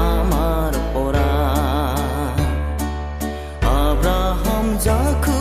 আমাৰ পৰা আব্ৰাহাম জাখু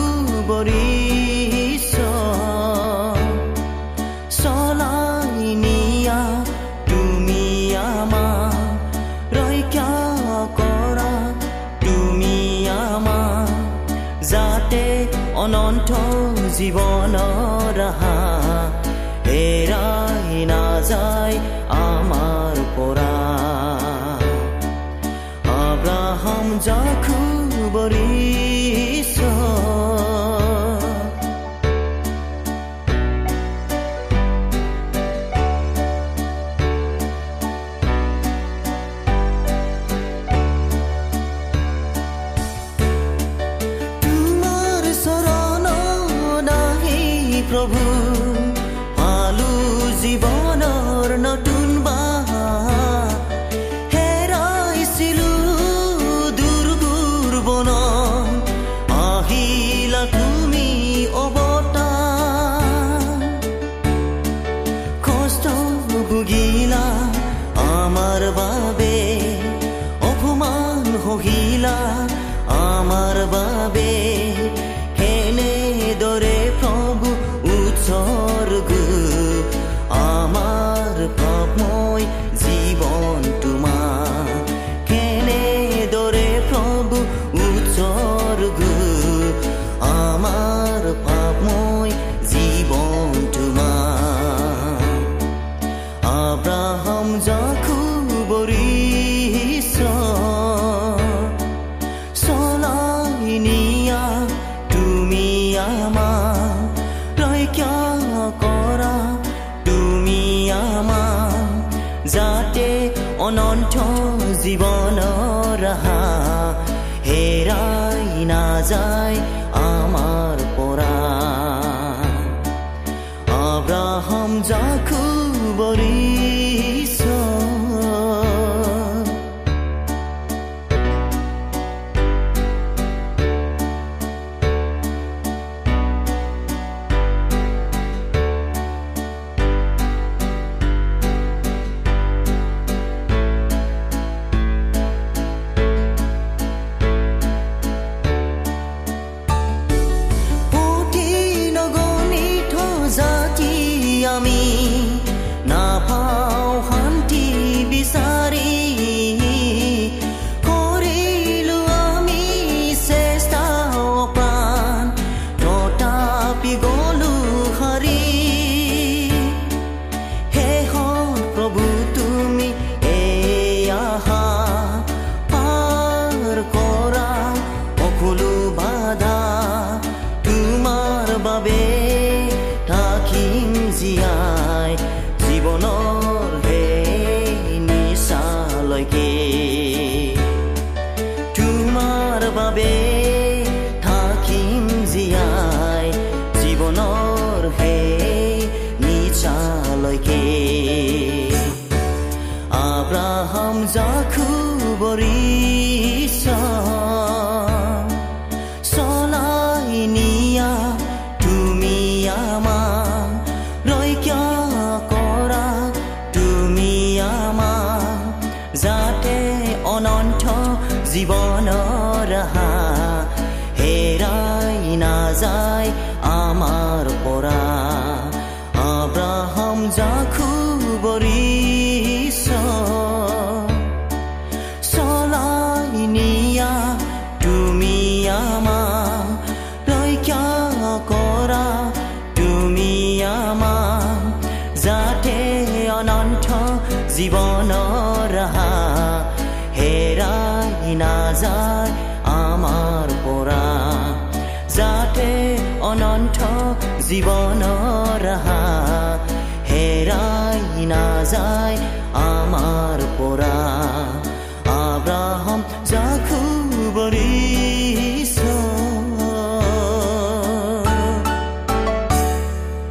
অনন্ত জীৱনৰ হা হেৰাই নাযায়। যাতে অনন্ত জীৱনৰ হেৰাই নাযায় আমাৰ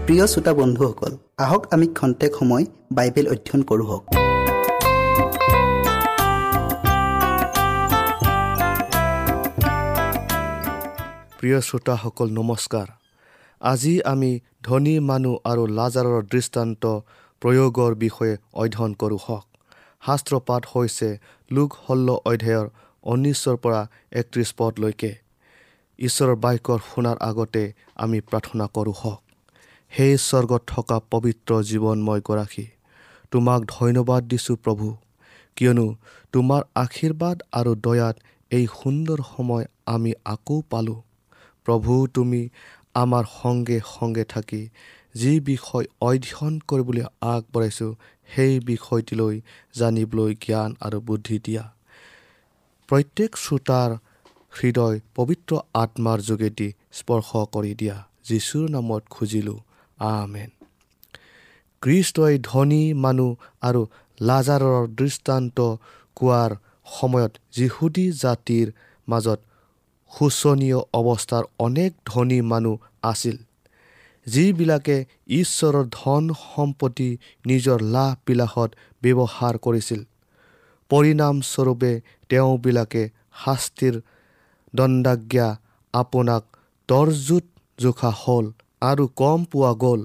প্ৰিয় শ্ৰোতা বন্ধুসকল আহক আমি খন্তেক সময় বাইবেল অধ্যয়ন কৰোঁ প্ৰিয় শ্ৰোতাসকল নমস্কাৰ। আজি আমি ধনী মানুহ আৰু লাজাৰৰ দৃষ্টান্ত প্ৰয়োগৰ বিষয়ে অধ্যয়ন কৰোঁ হওক। শাস্ত্ৰপাঠ হৈছে লোক হল্ল অধ্যায়ৰ ঊনৈছৰ পৰা একত্ৰিছ পদলৈকে। ঈশ্বৰৰ বাক্যৰ শুনাৰ আগতে আমি প্ৰাৰ্থনা কৰোঁ হওক। সেই স্বৰ্গত থকা পবিত্ৰ জীৱনময় গৰাকী তোমাক ধন্যবাদ দিছোঁ প্ৰভু। কিয়নো তোমাৰ আশীৰ্বাদ আৰু দয়াত এই সুন্দৰ সময় আমি আকৌ পালোঁ। প্ৰভু তুমি আমাৰ সংগে সংগে থাকি যি বিষয় অধ্যয়ন কৰিবলৈ আগবঢ়াইছোঁ সেই বিষয়টিলৈ জানিবলৈ জ্ঞান আৰু বুদ্ধি দিয়া। প্ৰত্যেক শ্ৰোতাৰ হৃদয় পবিত্ৰ আত্মাৰ যোগেদি স্পৰ্শ কৰি দিয়া। যীশুৰ নামত খুজিলোঁ। আমেন। কৃষ্টই ধনী মানুহ আৰু লাজাৰৰ দৃষ্টান্ত কোৱাৰ সময়ত যিহুদী জাতিৰ মাজত শোচনীয় অৱস্থাৰ অনেক ধনী মানুহ আছিল যিবিলাকে ঈশ্বৰৰ ধন সম্পত্তি নিজৰ লাভ বিলাসত ব্যৱহাৰ কৰিছিল। পৰিণামস্বৰূপে তেওঁবিলাকে শাস্তিৰ দণ্ডাজ্ঞা আপোনাক তৰজুত জোখা হ'ল। আৰু কম পোৱা গ'ল।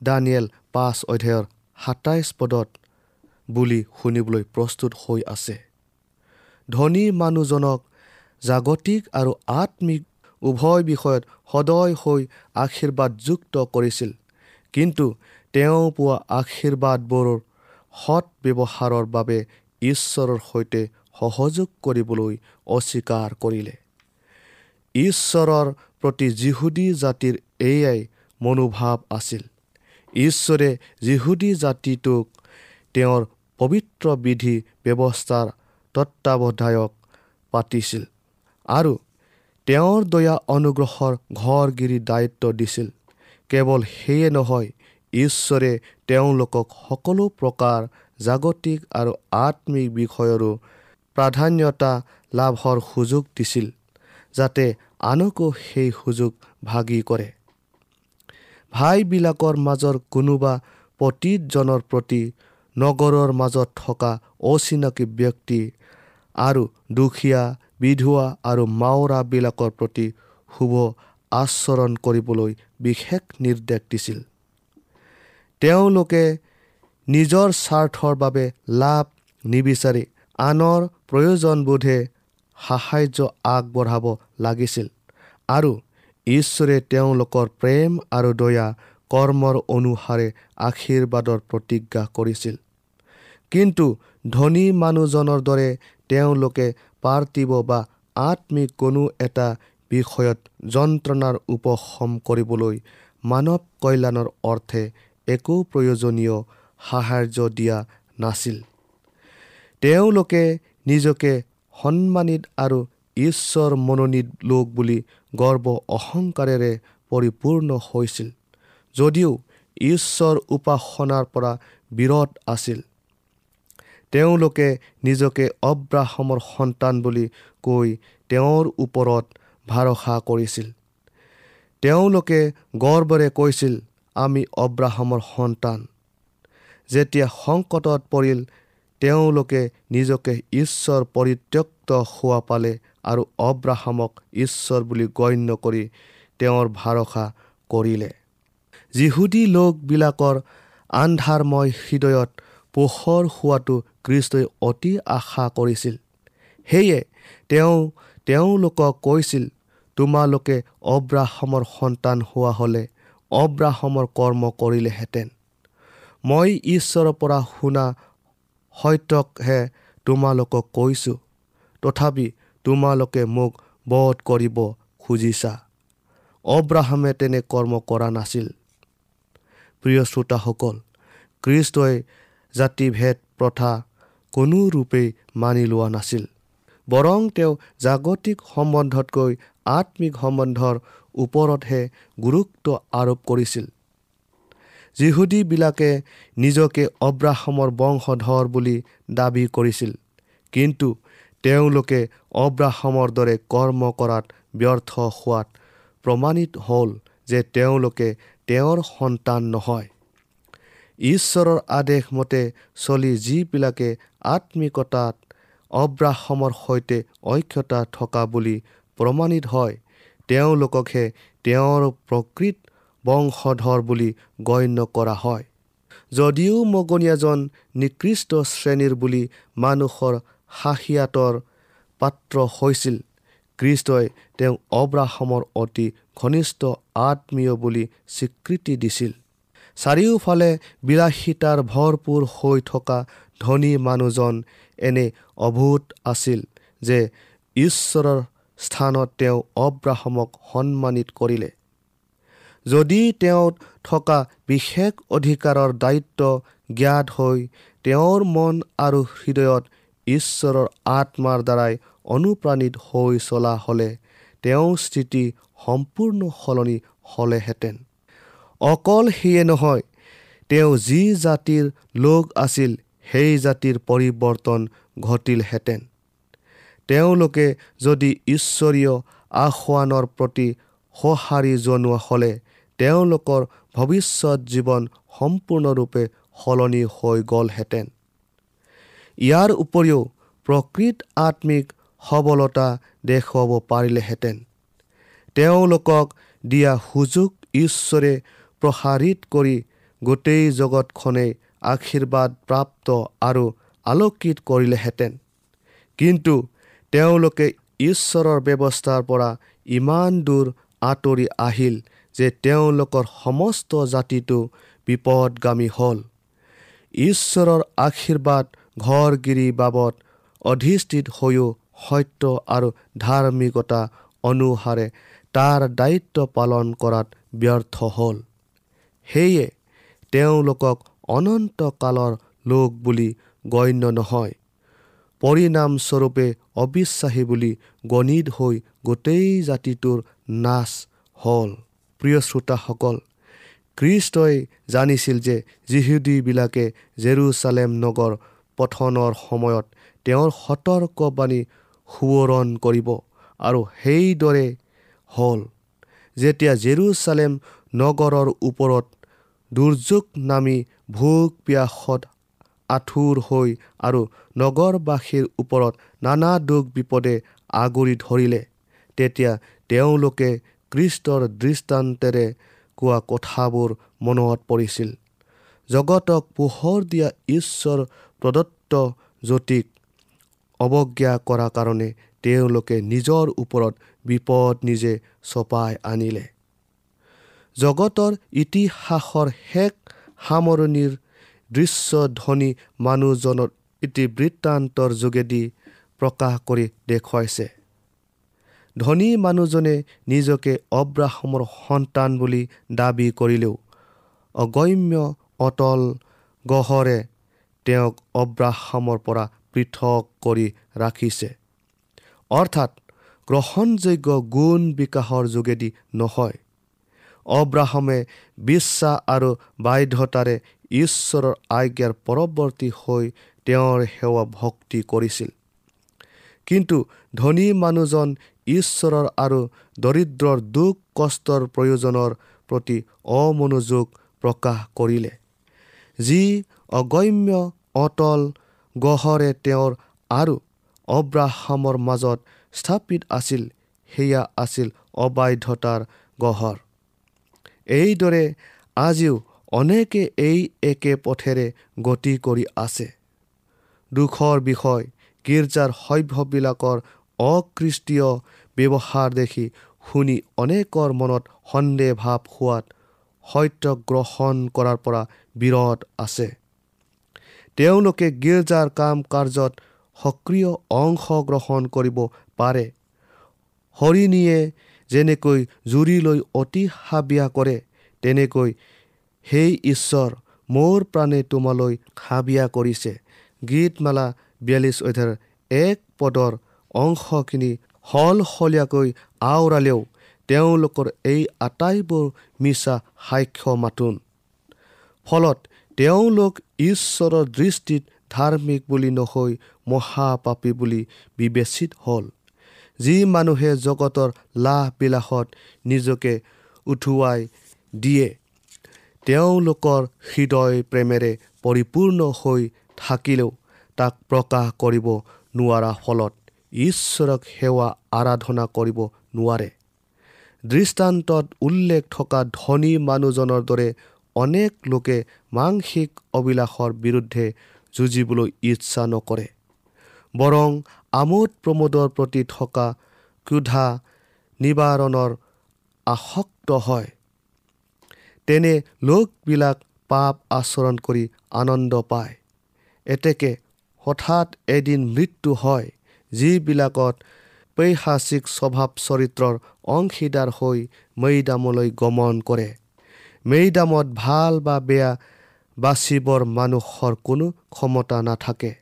দানিয়েল পাঁচ অধ্যায়ৰ সাতাইছ পদত বুলি শুনিবলৈ প্ৰস্তুত হৈ আছে। ধনী মানুহজনক জাগতিক আৰু আত্মিক উভয় বিষয়ত সদয় হৈ আশীৰ্বাদযুক্ত কৰিছিল। কিন্তু তেওঁ পোৱা আশীৰ্বাদবোৰৰ সৎ ব্যৱহাৰৰ বাবে ঈশ্বৰৰ সৈতে সহযোগ কৰিবলৈ অস্বীকাৰ কৰিলে। ঈশ্বৰৰ প্ৰতি যিহুদী জাতিৰ এয়াই মনোভাৱ আছিল। ঈশ্বৰে যিহুদী জাতিটোক তেওঁৰ পবিত্ৰ বিধি ব্যৱস্থাৰ তত্বাৱধায়ক পাতিছিল আৰু তেওঁৰ দয়া অনুগ্ৰহৰ ঘৰগিৰি দায়িত্ব দিছিল। কেৱল সেয়ে নহয় ঈশ্বৰে তেওঁলোকক সকলো প্ৰকাৰ জাগতিক আৰু আত্মিক বিষয়ৰো প্ৰাধান্যতা লাভৰ সুযোগ দিছিল যাতে আনকো সেই সুযোগ ভাগি কৰে। ভাইবিলাকৰ মাজৰ কোনোবা পতীতজনৰ প্ৰতি নগৰৰ মাজত থকা অচিনাকি ব্যক্তি আৰু দুখীয়া বিধৱা আৰু মাওৰাবিলাকৰ প্ৰতি শুভ আচৰণ কৰিবলৈ বিশেষ নিৰ্দেশ দিছিল। তেওঁলোকে নিজৰ স্বাৰ্থৰ বাবে লাভ নিবিচাৰি আনৰ প্ৰয়োজনবোধে সাহাৰ্য আগবঢ়াব লাগিছিল। আৰু ঈশ্বৰে তেওঁলোকৰ প্ৰেম আৰু দয়া কৰ্মৰ অনুসাৰে আশীৰ্বাদৰ প্ৰতিজ্ঞা কৰিছিল। কিন্তু ধনী মানুহজনৰ দৰে তেওঁলোকে পাৰ্থিৱ বা আত্মিক কোনো এটা বিষয়ত যন্ত্ৰণাৰ উপশম কৰিবলৈ মানৱ কল্যাণৰ অৰ্থে একো প্ৰয়োজনীয় সাহাৰ্য দিয়া নাছিল। তেওঁলোকে নিজকে সন্মানিত আৰু ঈশ্বৰ মনোনীত লোক বুলি গৰ্ব অহংকাৰেৰে পৰিপূৰ্ণ হৈছিল। যদিও ঈশ্বৰ উপাসনাৰ পৰা বিৰত আছিল। তেওঁলোকে নিজকে অব্ৰাহমৰ সন্তান বুলি কৈ তেওঁৰ ওপৰত ভৰসা কৰিছিল। তেওঁলোকে গৰ্বৰে কৈছিল আমি অব্ৰাহমৰ সন্তান। যেতিয়া সংকটত পৰিল তেওঁলোকে নিজকে ঈশ্বৰ পৰিত্যক্ত হোৱা পালে আৰু অব্ৰাহামক ঈশ্বৰ বুলি গণ্য কৰি তেওঁৰ ভৰসা কৰিলে। যিহুদী লোকবিলাকৰ আন্ধাৰময় হৃদয়ত পোহৰ হোৱাটো কৃষ্টই অতি আশা কৰিছিল। সেয়ে তেওঁ তেওঁলোকক কৈছিল তোমালোকে অব্ৰাহমৰ সন্তান হোৱা হ'লে অব্ৰাহমৰ কৰ্ম কৰিলেহেঁতেন। মই ঈশ্বৰৰ পৰা শুনা সত্যকহে তোমালোকক কৈছোঁ তথাপি তোমালোকে মোক বধ কৰিব খুজিছা। অব্ৰাহামে তেনে কৰ্ম কৰা নাছিল। প্ৰিয় শ্ৰোতাসকল খ্ৰীষ্টই জাতিভেদ প্ৰথা কোনো ৰূপেই মানি লোৱা নাছিল। বৰং তেওঁ জাগতিক সম্বন্ধতকৈ আত্মিক সম্বন্ধৰ ওপৰতহে গুৰুত্ব আৰোপ কৰিছিল। যিহুদীবিলাকে নিজকে অব্ৰাহামৰ বংশধৰ বুলি দাবী কৰিছিল। কিন্তু তেওঁলোকে অব্ৰাহামৰ দৰে কৰ্ম কৰাত ব্যৰ্থ হোৱাত প্ৰমাণিত হ'ল যে তেওঁলোকে তেওঁৰ সন্তান নহয়। ঈশ্বৰৰ আদেশ মতে চলি যিবিলাকে আত্মিকতাত অব্ৰাহমৰ সৈতে ঐক্যতা থকা বুলি প্ৰমাণিত হয় তেওঁলোককহে তেওঁৰ প্ৰকৃত বংশধৰ বুলি গণ্য কৰা হয়। যদিও মগনীয়াজন নিকৃষ্ট শ্ৰেণীৰ বুলি মানুহৰ সাহিয়াতৰ পাত্ৰ হৈছিল খ্ৰীষ্টই তেওঁ অব্ৰাহমৰ অতি ঘনিষ্ঠ আত্মীয় বুলি স্বীকৃতি দিছিল। চাৰিওফালে বিলাসিতাৰ ভৰপূৰ হৈ থকা ধনী মানুহজন এনে অভূত আছিল যে ঈশ্বৰৰ স্থানত তেওঁ অব্ৰাহমক সন্মানিত কৰিলে। যদি তেওঁ থকা বিশেষ অধিকাৰৰ দায়িত্ব জ্ঞাত হৈ তেওঁৰ মন আৰু হৃদয়ত ঈশ্বৰৰ আত্মাৰ দ্বাৰাই অনুপ্ৰাণিত হৈ চলা হ'লে তেওঁৰ স্থিতি সম্পূৰ্ণ সলনি হ'লেহেঁতেন। অকল সেয়ে নহয় তেওঁ যি জাতিৰ লোক আছিল সেই জাতিৰ পৰিৱৰ্তন ঘটিলহেঁতেন। তেওঁলোকে যদি ঈশ্বৰীয় আসোৱানৰ প্ৰতি সঁহাৰি জনোৱা হ'লে তেওঁলোকৰ ভৱিষ্যত জীৱন সম্পূৰ্ণৰূপে সলনি হৈ গ'লহেঁতেন। ইয়াৰ উপৰিও প্ৰকৃত আত্মিক সবলতা দেখুৱাব পাৰিলেহেঁতেন। তেওঁলোকক দিয়া সুযোগ ঈশ্বৰে প্ৰসাৰিত কৰি গোটেই জগতখনেই আশীৰ্বাদ প্ৰাপ্ত আৰু আলোকিত কৰিলেহেঁতেন। কিন্তু তেওঁলোকে ঈশ্বৰৰ ব্যৱস্থাৰ পৰা ইমান দূৰ আঁতৰি আহিল যে তেওঁলোকৰ সমস্ত জাতিটো বিপদগামী হ'ল। ঈশ্বৰৰ আশীৰ্বাদ ঘৰগিৰি বাবদ অধিষ্ঠিত হৈও সত্য আৰু ধাৰ্মিকতা অনুসাৰে তাৰ দায়িত্ব পালন কৰাত ব্যৰ্থ হ'ল। সেয়ে তেওঁলোকক অনন্তকালৰ লোক বুলি গণ্য নহয়। পৰিণামস্বৰূপে অবিশ্বাসী বুলি গণিত হৈ গোটেই জাতিটোৰ নাচ হ'ল। প্ৰিয় শ্ৰোতাসকল খ্ৰীষ্টই জানিছিল যে যিহুদীবিলাকে জেৰুচালেম নগৰ পঠনৰ সময়ত তেওঁৰ সতৰ্কবাণী সোঁৱৰণ কৰিব আৰু সেইদৰে হ'ল। যেতিয়া জেৰুচালেম নগৰৰ ওপৰত দুৰ্যোগ নামি ভোগ পিয়াসত আঁঠুৰ হৈ আৰু নগৰবাসীৰ ওপৰত নানা দুখ বিপদে আগুৰি ধৰিলে তেতিয়া তেওঁলোকে কৃষ্টৰ দৃষ্টান্তেৰে কোৱা কথাবোৰ মনত পৰিছিল। জগতক পোহৰ দিয়া ঈশ্বৰ প্ৰদত্ত জ্যোতিক অৱজ্ঞা কৰা কাৰণে তেওঁলোকে নিজৰ ওপৰত বিপদ নিজে চপাই আনিলে। জগতৰ ইতিহাসৰ শেষ সামৰণিৰ দৃশ্য ধনী মানুহজনৰ ইতিবৃত্তান্তৰ যোগেদি প্ৰকাশ কৰি দেখুৱাইছে। ধনী মানুহজনে নিজকে অব্ৰাহমৰ সন্তান বুলি দাবী কৰিলেও অগম্য অটল গহৰে তেওঁক অব্ৰাহামৰ পৰা পৃথক কৰি ৰাখিছে। অৰ্থাৎ গ্ৰহণযোগ্য গুণ বিকাশৰ যোগেদি নহয়। অব্ৰাহমে বিশ্বাস আৰু বাধ্যতাৰে ঈশ্বৰৰ আজ্ঞাৰ পৰৱৰ্তী হৈ তেওঁৰ সেৱা ভক্তি কৰিছিল। কিন্তু ধনী মানুহজন ঈশ্বৰৰ আৰু দৰিদ্ৰৰ দুখ কষ্টৰ প্ৰয়োজনৰ প্ৰতি অমনোযোগ প্ৰকাশ কৰিলে। যি অগম্য অটল গহৰে তেওঁৰ আৰু অব্ৰাহামৰ মাজত স্থাপিত আছিল সেয়া আছিল অবাধ্যতাৰ গহৰ এইদৰে আজিও অনেকে এই একে পথেৰে গতি কৰি আছে। দুখৰ বিষয় গীৰ্জাৰ সভ্যবিলাকৰ অকৃষ্টীয় ব্যৱহাৰ দেখি শুনি অনেকৰ মনত সন্দেহ ভাৱ হোৱাত সত্য গ্ৰহণ কৰাৰ পৰা বিৰত আছে। তেওঁলোকে গীৰ্জাৰ কাম কাৰ্যত সক্ৰিয় অংশগ্ৰহণ কৰিব পাৰে। হৰিণীয়ে যেনেকৈ জুৰি লৈ অতি হাবিয়া কৰে তেনেকৈ সেই ঈশ্বৰ মোৰ প্ৰাণে তোমালৈ হাবিয়া কৰিছে। গীতমালা বিয়াল্লিছ অধ্যায়ৰ এক পদৰ অংশখিনি সলসলীয়াকৈ আওৰালেও তেওঁলোকৰ এই আটাইবোৰ মিছা সাক্ষ্য মাতোন ফলত তেওঁলোক ঈশ্বৰৰ দৃষ্টিত ধাৰ্মিক বুলি নহৈ মহাপাপী বুলি বিবেচিত হ'ল। যি মানুহে জগতৰ লাহ বিলাসত নিজকে উঠুৱাই দিয়ে তেওঁলোকৰ হৃদয় প্ৰেমেৰে পৰিপূৰ্ণ হৈ থাকিলেও তাক প্ৰকাশ কৰিব নোৱাৰা ফলত ঈশ্বৰক সেৱা আৰাধনা কৰিব নোৱাৰে। দৃষ্টান্তত উল্লেখ থকা ধনী মানুহজনৰ দৰে অনেক লোকে মাংসিক অবিলাসৰ বিৰুদ্ধে যুঁজিবলৈ ইচ্ছা নকৰে। বৰং আমোদ প্ৰমোদৰ প্ৰতি থকা ক্ষুধা নিবাৰণৰ আসক্ত হয়। তেনে লোকবিলাক পাপ আচৰণ কৰি আনন্দ পায়। এতেকে হঠাৎ এদিন মৃত্যু হয়। যিবিলাকত পৈশাচিক স্বভাৱ চৰিত্ৰৰ অংশীদাৰ হৈ মৈদামলৈ গমন কৰে। মৈদামত ভাল বা বেয়া বাচিবৰ মানুহৰ কোনো ক্ষমতা নাথাকে।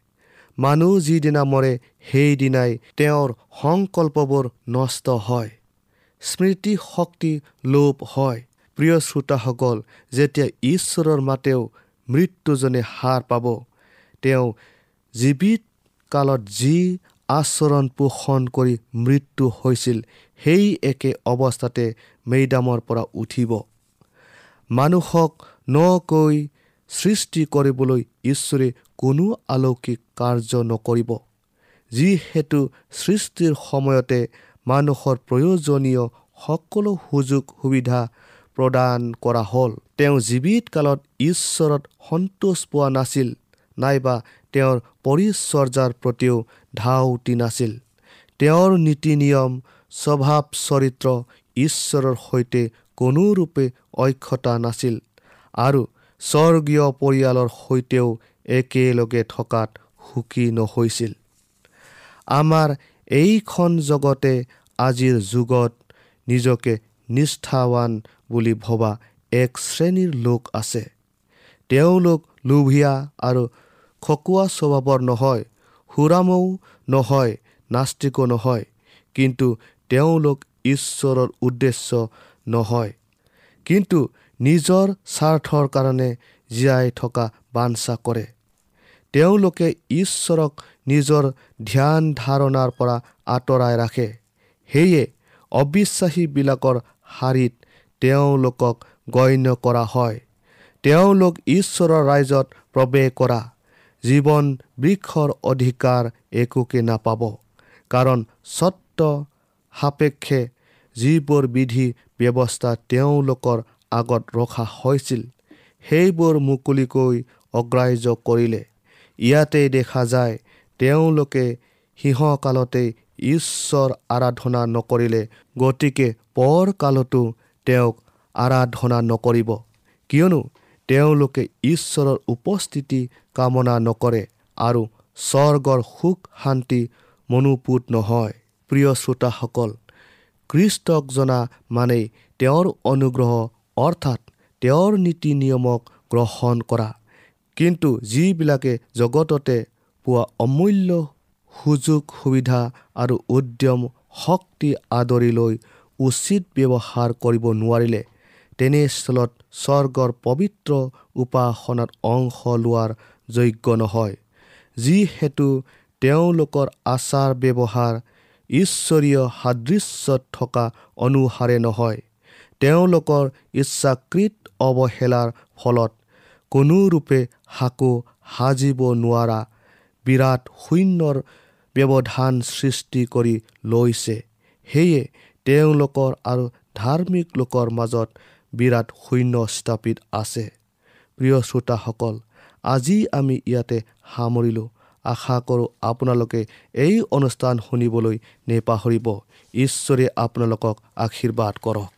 মানুহ যিদিনা মৰে সেইদিনাই তেওঁৰ সংকল্পবোৰ নষ্ট হয়। স্মৃতি শক্তি লোপ হয়। প্ৰিয় শ্ৰোতাসকল যেতিয়া ঈশ্বৰৰ মাতেও মৃত্যুজনে হাৰ পাব তেওঁ জীৱিত কালত যি আচৰণ পোষণ কৰি মৃত্যু হৈছিল। সেই একে অৱস্থাতে মেইদামৰ পৰা উঠিব। মানুহক নকৈ সৃষ্টি কৰিবলৈ ঈশ্বৰে কোনো আলৌকিক কাৰ্য নকৰিব। যিহেতু সৃষ্টিৰ সময়তে মানুহৰ প্ৰয়োজনীয় সকলো সুযোগ সুবিধা প্ৰদান কৰা হ'ল। তেওঁ জীৱিত কালত ঈশ্বৰত সন্তোষ পোৱা নাছিল। নাইবা তেওঁৰ পৰিচৰ্যাৰ প্ৰতিও ধাউতি নাছিল তেওঁৰ নীতি নিয়ম স্বভাৱ চৰিত্ৰ ঈশ্বৰৰ সৈতে কোনোৰূপে অক্ষতা নাছিল আৰু স্বৰ্গীয় পৰিয়ালৰ সৈতেও একেলগে থকাত সুখী নহৈছিল। আমাৰ এইখন জগতে আজিৰ যুগত নিজকে নিষ্ঠাৱান বুলি ভবা এক শ্ৰেণীৰ লোক আছে। তেওঁলোক লোভীয়া আৰু খকুৱা স্বভাৱৰ নহয় সুৰামও নহয় নাস্তিকো নহয় কিন্তু তেওঁলোক ঈশ্বৰৰ উদ্দেশ্য নহয়। কিন্তু নিজৰ স্বাৰ্থৰ কাৰণে জীয়াই থকা বাঞ্ছা কৰে। তেওঁলোকে ঈশ্বৰক নিজৰ ধ্যান ধাৰণাৰ পৰা আঁতৰাই ৰাখে। সেয়ে অবিশ্বাসীবিলাকৰ শাৰীত তেওঁলোকক গণ্য কৰা হয়। তেওঁলোক ঈশ্বৰৰ ৰাইজত প্ৰৱেশ কৰা। জীৱন বৃক্ষৰ অধিকাৰ একোকে নাপাব। কাৰণ স্বত্ব সাপেক্ষে যিবোৰ বিধি ব্যৱস্থা তেওঁলোকৰ আগত ৰখা হৈছিল সেইবোৰ মুকলিকৈ অগ্ৰাহ্য কৰিলে। ইয়াতে দেখা যায় তেওঁলোকে সিংহকালতেই ঈশ্বৰ আৰাধনা নকৰিলে গতিকে পৰকালতো তেওঁক আৰাধনা নকৰিব। কিয়নো তেওঁলোকে ঈশ্বৰৰ উপস্থিতি কামনা নকৰে আৰু স্বৰ্গৰ সুখ শান্তি মনোপুত নহয়। প্ৰিয় শ্ৰোতাসকল খ্ৰীষ্টক জনা মানেই তেওঁৰ অনুগ্ৰহ অৰ্থাৎ তেওঁৰ নীতি নিয়মক গ্ৰহণ কৰা। কিন্তু যিবিলাকে জগততে পোৱা অমূল্য সুযোগ সুবিধা আৰু উদ্যম শক্তি আদৰি লৈ উচিত ব্যৱহাৰ কৰিব নোৱাৰিলে তেনেস্থলত স্বৰ্গৰ পবিত্ৰ উপাসনাত অংশ লোৱাৰ যোগ্য নহয়। যিহেতু তেওঁলোকৰ আচাৰ ব্যৱহাৰ ঈশ্বৰীয় সাদৃশ্যত থকা অনুসাৰে নহয় তেওঁলোকৰ ইচ্ছাকৃত অৱহেলাৰ ফলত কোনোৰূপে সাকো সাজিব নোৱাৰা বিৰাট শূন্যৰ ব্যৱধান সৃষ্টি কৰি লৈছে। সেয়ে তেওঁলোকৰ আৰু ধাৰ্মিক লোকৰ মাজত বিৰাট শূন্য স্থাপিত আছে। প্ৰিয় শ্ৰোতাসকল আজি আমি ইয়াতে সামৰিলোঁ। আশা কৰোঁ আপোনালোকে এই অনুষ্ঠান শুনিবলৈ নেপাহৰিব। ঈশ্বৰে আপোনালোকক আশীৰ্বাদ কৰক।